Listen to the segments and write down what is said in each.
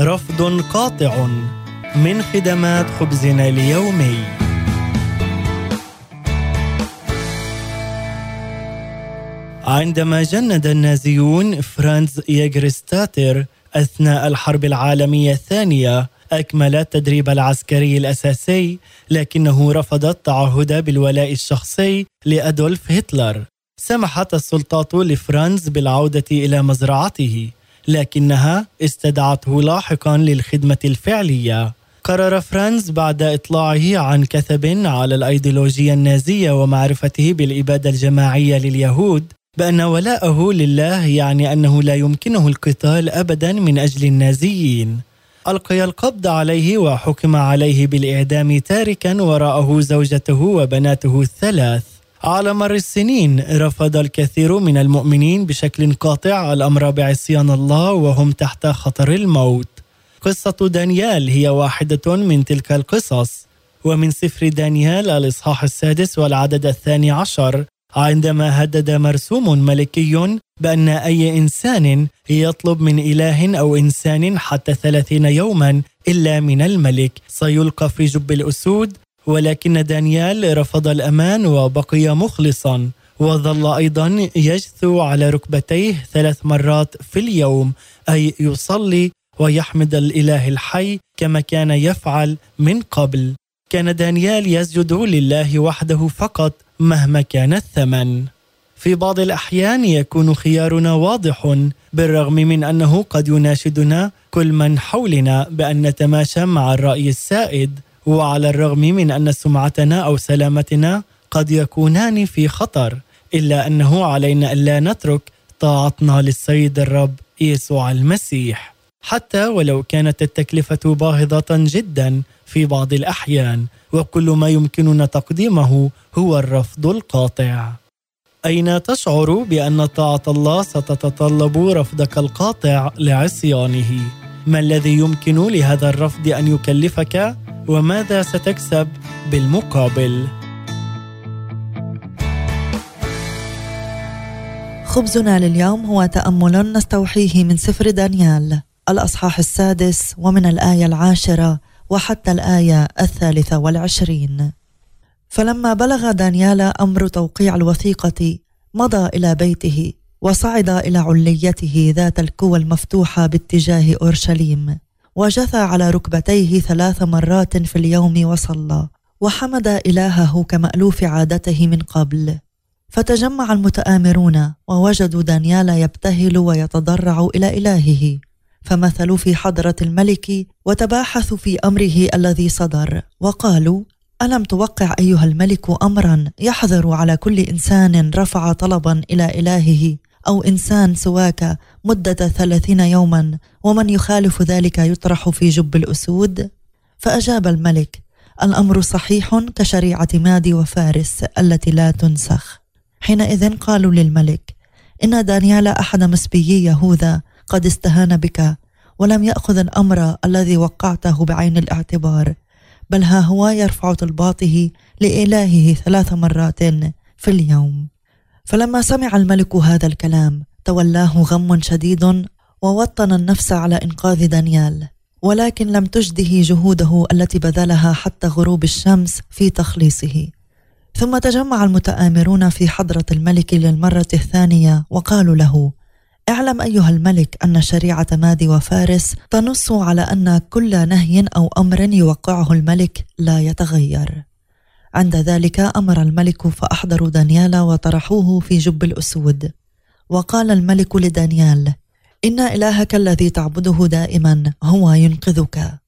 رفض قاطع من خدمات خبزنا اليومي. عندما جند النازيون فرانز ياجرستاتر أثناء الحرب العالمية الثانية أكمل التدريب العسكري الأساسي لكنه رفض التعهد بالولاء الشخصي لأدولف هتلر. سمحت السلطات لفرانز بالعودة إلى مزرعته. لكنها استدعته لاحقا للخدمة الفعلية. قرر فرانز بعد إطلاعه عن كثب على الأيديولوجيا النازية ومعرفته بالإبادة الجماعية لليهود بأن ولاءه لله يعني أنه لا يمكنه القتال أبدا من أجل النازيين. ألقي القبض عليه وحكم عليه بالإعدام تاركا وراءه زوجته وبناته الثلاث. على مر السنين رفض الكثير من المؤمنين بشكل قاطع الأمر بعصيان الله وهم تحت خطر الموت. قصة دانيال هي واحدة من تلك القصص. ومن سفر دانيال الإصحاح السادس والعدد الثاني عشر عندما هدد مرسوم ملكي بأن أي إنسان يطلب من إله أو إنسان حتى ثلاثين يوما إلا من الملك. سيلقى في جب الأسود ولكن دانيال رفض الأمان وبقي مخلصا وظل أيضا يجثو على ركبتيه ثلاث مرات في اليوم أي يصلي ويحمد الإله الحي كما كان يفعل من قبل. كان دانيال يسجد لله وحده فقط مهما كان الثمن. في بعض الأحيان يكون خيارنا واضح بالرغم من أنه قد يناشدنا كل من حولنا بأن نتماشى مع الرأي السائد. وعلى الرغم من أن سمعتنا أو سلامتنا قد يكونان في خطر إلا أنه علينا ألا نترك طاعتنا للسيد الرب يسوع المسيح حتى ولو كانت التكلفة باهظة جدا في بعض الأحيان وكل ما يمكننا تقديمه هو الرفض القاطع أين تشعر بأن طاعة الله ستتطلب رفضك القاطع لعصيانه؟ ما الذي يمكن لهذا الرفض أن يكلفك وماذا ستكسب بالمقابل؟ خبزنا لليوم هو تأمل نستوحيه من سفر دانيال الأصحاح السادس ومن الآية العاشرة وحتى الآية الثالثة والعشرين فلما بلغ دانيال أمر توقيع الوثيقة مضى إلى بيته وصعد إلى عليته ذات الكوى المفتوحة باتجاه أورشليم وجثى على ركبتيه ثلاث مرات في اليوم وصلى وحمد إلهه كمألوف عادته من قبل. فتجمع المتآمرون ووجدوا دانيال يبتهل ويتضرع إلى إلهه. فمثلوا في حضرة الملك وتباحثوا في أمره الذي صدر وقالوا ألم توقع أيها الملك أمرا يحظر على كل إنسان رفع طلبا إلى إلهه؟ أو إنسان سواك مدة ثلاثين يوما ومن يخالف ذلك يطرح في جب الأسود؟ فأجاب الملك الأمر صحيح كشريعة مادي وفارس التي لا تنسخ. حينئذ قالوا للملك إن دانيال أحد مسبيي يهوذا قد استهان بك ولم يأخذ الأمر الذي وقعته بعين الاعتبار بل ها هو يرفع طلباته لإلهه ثلاث مرات في اليوم. فلما سمع الملك هذا الكلام تولاه غم شديد ووطن النفس على إنقاذ دانيال ولكن لم تجده جهوده التي بذلها حتى غروب الشمس في تخليصه. ثم تجمع المتآمرون في حضرة الملك للمرة الثانية وقالوا له اعلم أيها الملك أن شريعة مادي وفارس تنص على أن كل نهي أو أمر يوقعه الملك لا يتغير. عند ذلك أمر الملك فأحضروا دانيال وطرحوه في جب الأسود. وقال الملك لدانيال إن إلهك الذي تعبده دائما هو ينقذك.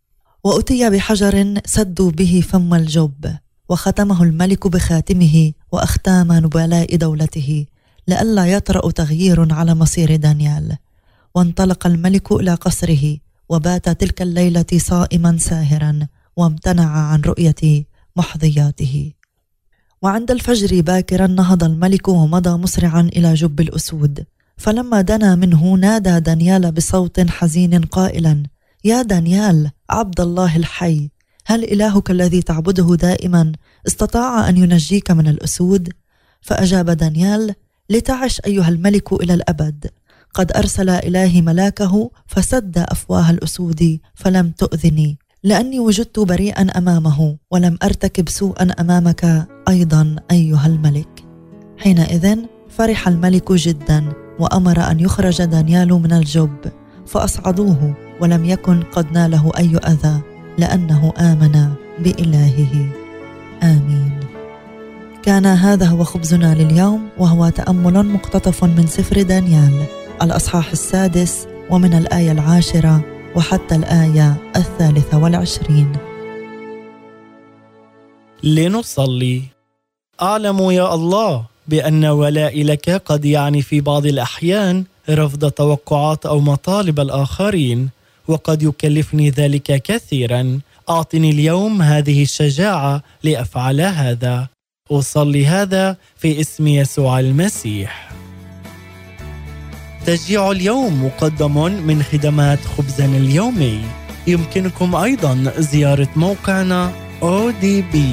وأتي بحجر سدوا به فم الجب وختمه الملك بخاتمه وأختام نبلاء دولته لئلا يطرأ تغيير على مصير دانيال. وانطلق الملك إلى قصره وبات تلك الليلة صائما ساهرا وامتنع عن رؤيه محظياته وعند الفجر باكرا نهض الملك ومضى مسرعا إلى جب الأسود. فلما دنا منه نادى دانيال بصوت حزين قائلا يا دانيال عبد الله الحي هل إلهك الذي تعبده دائما استطاع أن ينجيك من الاسود فأجاب دانيال لتعش أيها الملك إلى الأبد. قد أرسل إلهي ملاكه فسد أفواه الأسود فلم تؤذني. لأني وجدت بريئا أمامه ولم أرتكب سوءا أمامك أيضا أيها الملك. حينئذ فرح الملك جدا وأمر أن يخرج دانيال من الجب فأصعدوه ولم يكن قد ناله أي أذى لأنه آمن بإلهه. آمين. كان هذا هو خبزنا لليوم وهو تأمل مقتطف من سفر دانيال الأصحاح السادس ومن الآية العاشرة وحتى الآية الثالثة والعشرين. لنصلي. أعلم يا الله بأن ولائي لك قد يعني في بعض الأحيان رفض توقعات أو مطالب الآخرين وقد يكلفني ذلك كثيرا. أعطني اليوم هذه الشجاعة لأفعل هذا. أصلي هذا في اسم يسوع المسيح. تشجيع اليوم مقدم من خدمات خبزنا اليومي. يمكنكم أيضا زيارة موقعنا odb.org